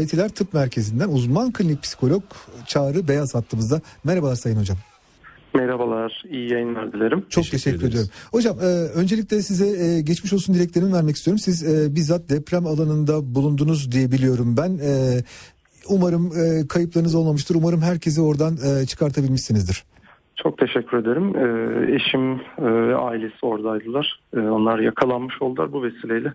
Etiler Tıp Merkezi'nden uzman klinik psikolog Çağrı Beyaz hattımızda. Merhabalar Sayın Hocam. Merhabalar, iyi yayınlar dilerim. Çok teşekkür, teşekkür ediyorum. Hocam e, öncelikle size e, geçmiş olsun dileklerimi vermek istiyorum. Siz e, bizzat deprem alanında bulundunuz diye biliyorum ben. E, umarım e, kayıplarınız olmamıştır. Umarım herkesi oradan e, çıkartabilmişsinizdir. Çok teşekkür ederim. E, eşim ve ailesi oradaydılar. E, onlar yakalanmış oldular bu vesileyle.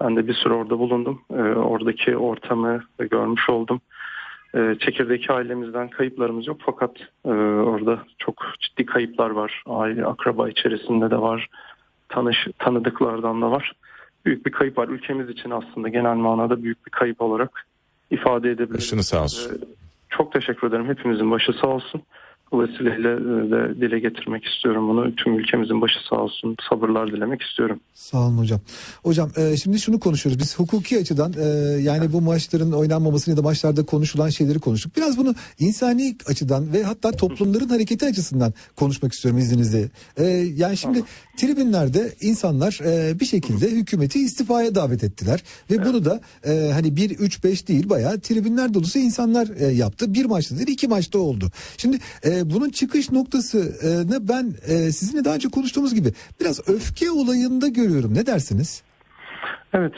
Ben de bir süre orada bulundum. E, oradaki ortamı görmüş oldum. E, çekirdeki ailemizden kayıplarımız yok fakat e, orada çok ciddi kayıplar var. Aile, akraba içerisinde de var. Tanış, tanıdıklardan da var. Büyük bir kayıp var. Ülkemiz için aslında genel manada büyük bir kayıp olarak ifade edebiliriz. Başınız sağ olsun. E, çok teşekkür ederim. Hepimizin başı sağ olsun. Vesileyle e, de dile getirmek istiyorum bunu. Tüm ülkemizin başı sağ olsun. Sabırlar dilemek istiyorum. Sağ olun hocam. Hocam e, şimdi şunu konuşuyoruz. Biz hukuki açıdan e, yani bu maçların oynanmamasını ya da maçlarda konuşulan şeyleri konuştuk. Biraz bunu insani açıdan ve hatta toplumların hareketi açısından konuşmak istiyorum izninizle. Yani şimdi tribünlerde insanlar bir şekilde hükümeti istifaya davet ettiler. Ve bunu da hani 1-3-5 değil bayağı tribünler dolusu insanlar yaptı. Bir maçta değil iki maçta oldu. Şimdi bunun çıkış noktası ne ben sizinle daha önce konuştuğumuz gibi biraz öfke olayında görüyorum. Ne dersiniz? Evet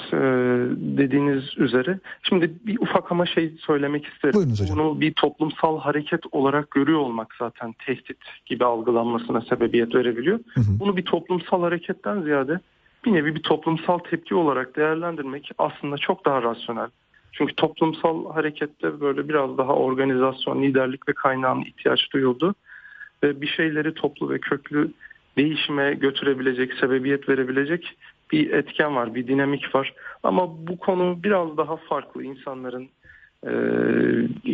dediğiniz üzere. Şimdi bir ufak ama şey söylemek isterim. Buyurunuz hocam. Bunu bir toplumsal hareket olarak görüyor olmak zaten tehdit gibi algılanmasına sebebiyet verebiliyor. Hı hı. Bunu bir toplumsal hareketten ziyade bir nevi bir toplumsal tepki olarak değerlendirmek aslında çok daha rasyonel. Çünkü toplumsal harekette böyle biraz daha organizasyon, liderlik ve kaynağın ihtiyaç duyuldu. Ve bir şeyleri toplu ve köklü değişime götürebilecek, sebebiyet verebilecek bir etken var, bir dinamik var. Ama bu konu biraz daha farklı. İnsanların e,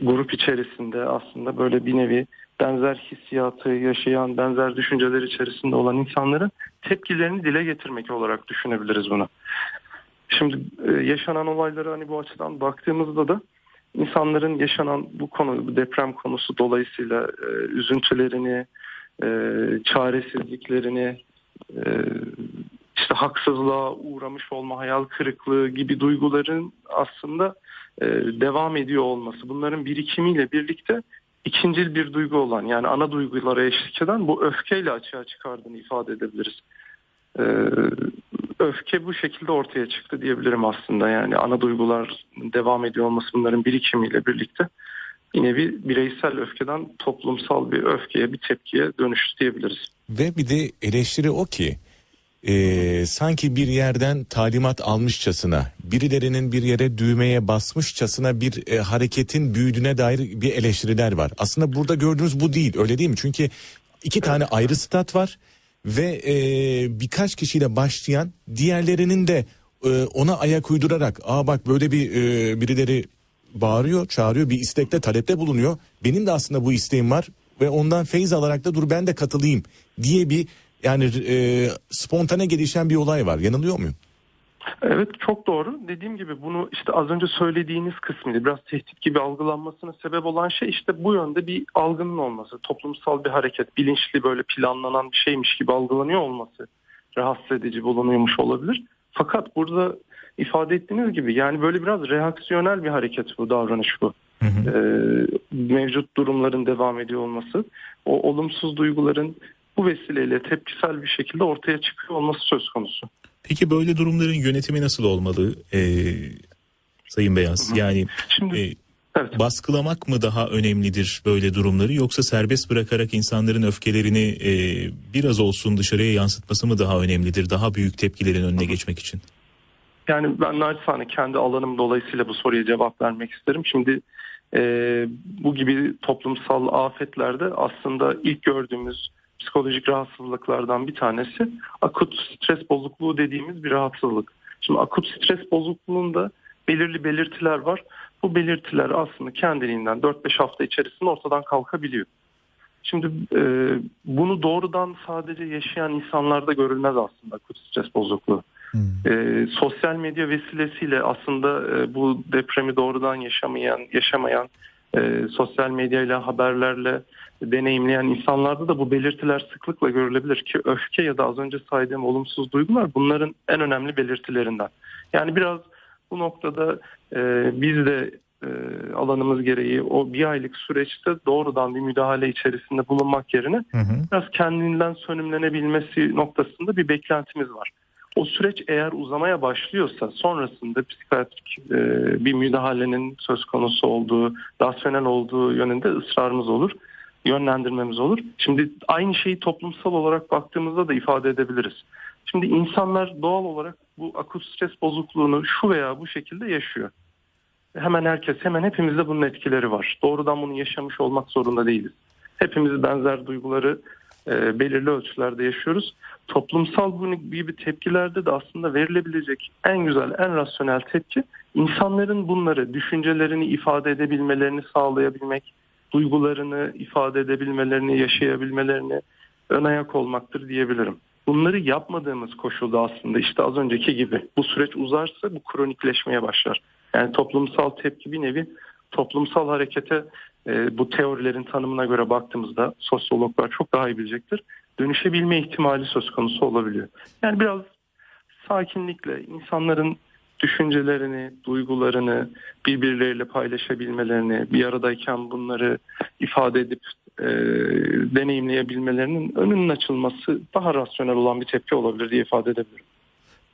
grup içerisinde aslında böyle bir nevi benzer hissiyatı yaşayan, benzer düşünceler içerisinde olan insanların tepkilerini dile getirmek olarak düşünebiliriz bunu. Şimdi e, yaşanan olayları hani bu açıdan baktığımızda da insanların yaşanan bu konu, bu deprem konusu dolayısıyla e, üzüntülerini, e, çaresizliklerini, e, işte haksızlığa uğramış olma, hayal kırıklığı gibi duyguların aslında e, devam ediyor olması. Bunların birikimiyle birlikte ikincil bir duygu olan yani ana duygulara eşlik eden bu öfkeyle açığa çıkardığını ifade edebiliriz. E, öfke bu şekilde ortaya çıktı diyebilirim aslında. Yani ana duygular devam ediyor olması bunların birikimiyle birlikte yine bir bireysel öfkeden toplumsal bir öfkeye, bir tepkiye dönüştü diyebiliriz. Ve bir de eleştiri o ki e, sanki bir yerden talimat almışçasına, birilerinin bir yere düğmeye basmışçasına bir e, hareketin büyüdüğüne dair bir eleştiriler var. Aslında burada gördüğünüz bu değil, öyle değil mi? Çünkü iki tane ayrı stat var ve e, birkaç kişiyle başlayan diğerlerinin de e, ona ayak uydurarak aa bak böyle bir e, birileri bağırıyor çağırıyor bir istekte talepte bulunuyor. Benim de aslında bu isteğim var ve ondan feyiz alarak da dur ben de katılayım. diye bir yani e, spontane gelişen bir olay var. Yanılıyor muyum? Evet çok doğru. Dediğim gibi bunu işte az önce söylediğiniz kısmıydı. Biraz tehdit gibi algılanmasına sebep olan şey işte bu yönde bir algının olması. Toplumsal bir hareket, bilinçli böyle planlanan bir şeymiş gibi algılanıyor olması rahatsız edici bulunuyormuş olabilir. Fakat burada ifade ettiğiniz gibi yani böyle biraz reaksiyonel bir hareket bu davranış bu. Hı hı. Ee, mevcut durumların devam ediyor olması, o olumsuz duyguların bu vesileyle tepkisel bir şekilde ortaya çıkıyor olması söz konusu. Peki böyle durumların yönetimi nasıl olmalı e, Sayın Beyaz? Yani Şimdi, e, evet. baskılamak mı daha önemlidir böyle durumları yoksa serbest bırakarak insanların öfkelerini e, biraz olsun dışarıya yansıtması mı daha önemlidir? Daha büyük tepkilerin önüne geçmek için. Yani ben naçizane kendi alanım dolayısıyla bu soruya cevap vermek isterim. Şimdi e, bu gibi toplumsal afetlerde aslında ilk gördüğümüz psikolojik rahatsızlıklardan bir tanesi akut stres bozukluğu dediğimiz bir rahatsızlık. Şimdi akut stres bozukluğunda belirli belirtiler var. Bu belirtiler aslında kendiliğinden 4-5 hafta içerisinde ortadan kalkabiliyor. Şimdi e, bunu doğrudan sadece yaşayan insanlarda görülmez aslında akut stres bozukluğu. Hmm. E, sosyal medya vesilesiyle aslında e, bu depremi doğrudan yaşamayan, yaşamayan e, sosyal medyayla, haberlerle deneyimleyen insanlarda da bu belirtiler sıklıkla görülebilir ki öfke ya da az önce saydığım olumsuz duygular bunların en önemli belirtilerinden. Yani biraz bu noktada e, biz de e, alanımız gereği o bir aylık süreçte doğrudan bir müdahale içerisinde bulunmak yerine hı hı. biraz kendinden sönümlenebilmesi noktasında bir beklentimiz var. O süreç eğer uzamaya başlıyorsa sonrasında psikiyatrik e, bir müdahalenin söz konusu olduğu, rasyonel olduğu yönünde ısrarımız olur, yönlendirmemiz olur. Şimdi aynı şeyi toplumsal olarak baktığımızda da ifade edebiliriz. Şimdi insanlar doğal olarak bu akut stres bozukluğunu şu veya bu şekilde yaşıyor. Hemen herkes, hemen hepimizde bunun etkileri var. Doğrudan bunu yaşamış olmak zorunda değiliz. Hepimiz benzer duyguları e, belirli ölçülerde yaşıyoruz. Toplumsal bu gibi tepkilerde de aslında verilebilecek en güzel, en rasyonel tepki insanların bunları, düşüncelerini ifade edebilmelerini sağlayabilmek, duygularını ifade edebilmelerini, yaşayabilmelerini ön ayak olmaktır diyebilirim. Bunları yapmadığımız koşulda aslında işte az önceki gibi bu süreç uzarsa bu kronikleşmeye başlar. Yani toplumsal tepki bir nevi toplumsal harekete e, bu teorilerin tanımına göre baktığımızda sosyologlar çok daha iyi bilecektir. Dönüşebilme ihtimali söz konusu olabiliyor. Yani biraz sakinlikle insanların düşüncelerini, duygularını birbirleriyle paylaşabilmelerini, bir aradayken bunları ifade edip e, deneyimleyebilmelerinin önünün açılması daha rasyonel olan bir tepki olabilir diye ifade edebilirim.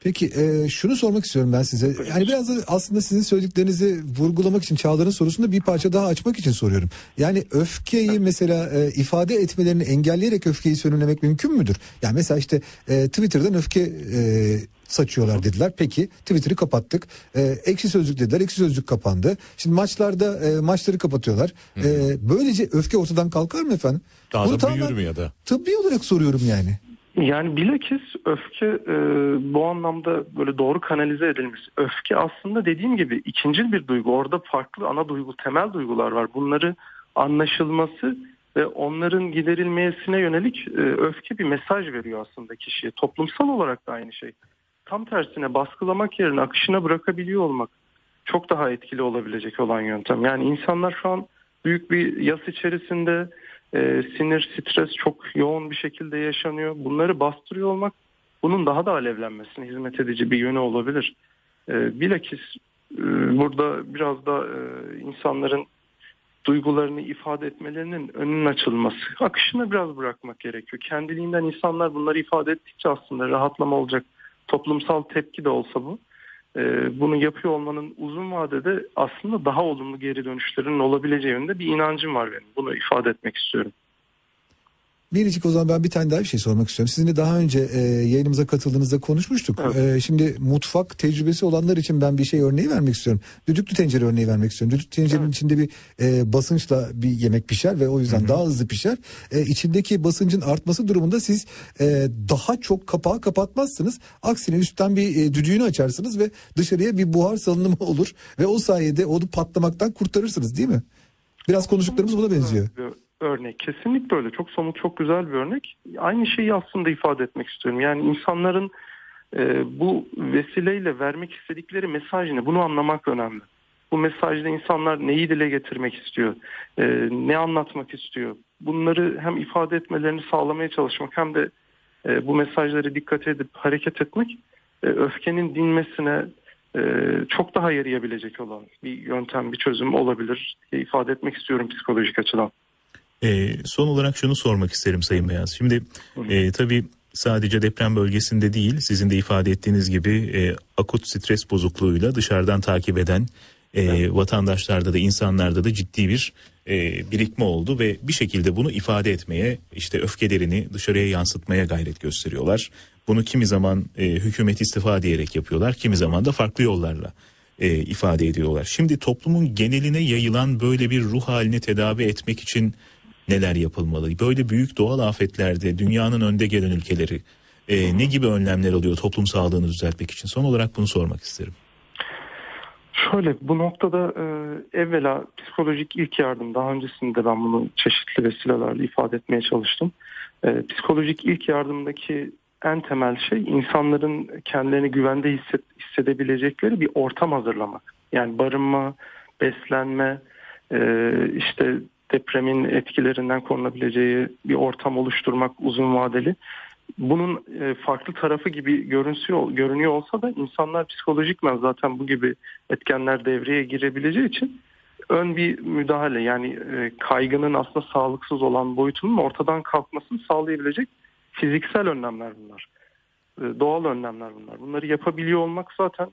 Peki e, şunu sormak istiyorum ben size. Yani biraz da aslında sizin söylediklerinizi vurgulamak için Çağlar'ın sorusunu bir parça daha açmak için soruyorum. Yani öfkeyi mesela e, ifade etmelerini engelleyerek öfkeyi sönümlemek mümkün müdür? Yani mesela işte e, Twitter'dan öfke e, saçıyorlar dediler. Peki Twitter'ı kapattık. E, ekşi sözlük dediler. Ekşi sözlük kapandı. Şimdi maçlarda e, maçları kapatıyorlar. E, böylece öfke ortadan kalkar mı efendim? Daha Bunu da büyür mü ya da? Tıbbi olarak soruyorum yani. Yani bilakis öfke e, bu anlamda böyle doğru kanalize edilmiş. Öfke aslında dediğim gibi ikincil bir duygu. Orada farklı ana duygu, temel duygular var. Bunları anlaşılması ve onların giderilmesine yönelik e, öfke bir mesaj veriyor aslında kişiye. Toplumsal olarak da aynı şey. Tam tersine baskılamak yerine akışına bırakabiliyor olmak çok daha etkili olabilecek olan yöntem. Yani insanlar şu an büyük bir yas içerisinde e, sinir, stres çok yoğun bir şekilde yaşanıyor. Bunları bastırıyor olmak bunun daha da alevlenmesine hizmet edici bir yönü olabilir. E, bilakis e, burada biraz da e, insanların duygularını ifade etmelerinin önünün açılması. Akışını biraz bırakmak gerekiyor. Kendiliğinden insanlar bunları ifade ettikçe aslında rahatlama olacak. Toplumsal tepki de olsa bu. E, bunu yapıyor olmanın uzun vadede aslında daha olumlu geri dönüşlerinin olabileceği yönünde bir inancım var benim. Bunu ifade etmek istiyorum. Biricik o zaman ben bir tane daha bir şey sormak istiyorum. Sizinle daha önce e, yayınımıza katıldığınızda konuşmuştuk. Evet. E, şimdi mutfak tecrübesi olanlar için ben bir şey örneği vermek istiyorum. Düdüklü tencere örneği vermek istiyorum. Düdüklü tencerenin evet. içinde bir e, basınçla bir yemek pişer ve o yüzden Hı-hı. daha hızlı pişer. E, içindeki basıncın artması durumunda siz e, daha çok kapağı kapatmazsınız. Aksine üstten bir e, düdüğünü açarsınız ve dışarıya bir buhar salınımı olur. Ve o sayede onu patlamaktan kurtarırsınız değil mi? Biraz konuştuklarımız buna benziyor. Evet örnek. Kesinlikle öyle. Çok somut, çok güzel bir örnek. Aynı şeyi aslında ifade etmek istiyorum. Yani insanların e, bu vesileyle vermek istedikleri mesaj ne? Bunu anlamak önemli. Bu mesajda insanlar neyi dile getirmek istiyor? E, ne anlatmak istiyor? Bunları hem ifade etmelerini sağlamaya çalışmak hem de e, bu mesajları dikkat edip hareket etmek e, öfkenin dinmesine e, çok daha yarayabilecek olan bir yöntem, bir çözüm olabilir diye ifade etmek istiyorum psikolojik açıdan. E, son olarak şunu sormak isterim Sayın Beyaz. Şimdi e, tabii sadece deprem bölgesinde değil sizin de ifade ettiğiniz gibi e, akut stres bozukluğuyla dışarıdan takip eden e, evet. vatandaşlarda da insanlarda da ciddi bir e, birikme oldu ve bir şekilde bunu ifade etmeye işte öfkelerini dışarıya yansıtmaya gayret gösteriyorlar. Bunu kimi zaman e, hükümet istifa diyerek yapıyorlar kimi zaman da farklı yollarla e, ifade ediyorlar. Şimdi toplumun geneline yayılan böyle bir ruh halini tedavi etmek için neler yapılmalı? Böyle büyük doğal afetlerde dünyanın önde gelen ülkeleri e, ne gibi önlemler alıyor toplum sağlığını düzeltmek için? Son olarak bunu sormak isterim. Şöyle bu noktada e, evvela psikolojik ilk yardım daha öncesinde ben bunu çeşitli vesilelerle ifade etmeye çalıştım. E, psikolojik ilk yardımdaki en temel şey insanların kendilerini güvende hisset, hissedebilecekleri bir ortam hazırlamak. Yani barınma, beslenme, e, işte depremin etkilerinden korunabileceği bir ortam oluşturmak uzun vadeli. Bunun e, farklı tarafı gibi görünüyor, görünüyor olsa da insanlar psikolojikmen zaten bu gibi etkenler devreye girebileceği için ön bir müdahale yani e, kaygının aslında sağlıksız olan boyutunun ortadan kalkmasını sağlayabilecek fiziksel önlemler bunlar. E, doğal önlemler bunlar. Bunları yapabiliyor olmak zaten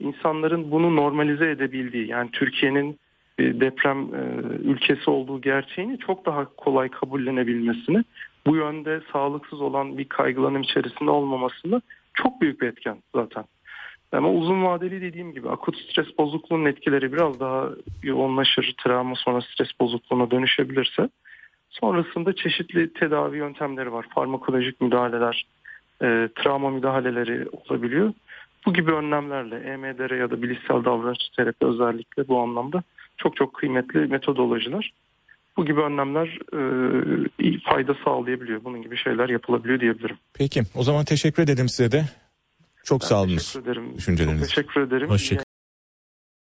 insanların bunu normalize edebildiği yani Türkiye'nin deprem e, ülkesi olduğu gerçeğini çok daha kolay kabullenebilmesini bu yönde sağlıksız olan bir kaygılanım içerisinde olmamasını çok büyük bir etken zaten. Ama uzun vadeli dediğim gibi akut stres bozukluğunun etkileri biraz daha yoğunlaşır, travma sonra stres bozukluğuna dönüşebilirse sonrasında çeşitli tedavi yöntemleri var. Farmakolojik müdahaleler, e, travma müdahaleleri olabiliyor. Bu gibi önlemlerle EMDR ya da bilişsel davranış terapi özellikle bu anlamda çok çok kıymetli metodolojiler. Bu gibi önlemler e, fayda sağlayabiliyor. Bunun gibi şeyler yapılabiliyor diyebilirim. Peki o zaman teşekkür ederim size de. Çok ben sağ olun. Teşekkür ederim. Düşünceleriniz. Çok teşekkür ederim. Hoşçakalın.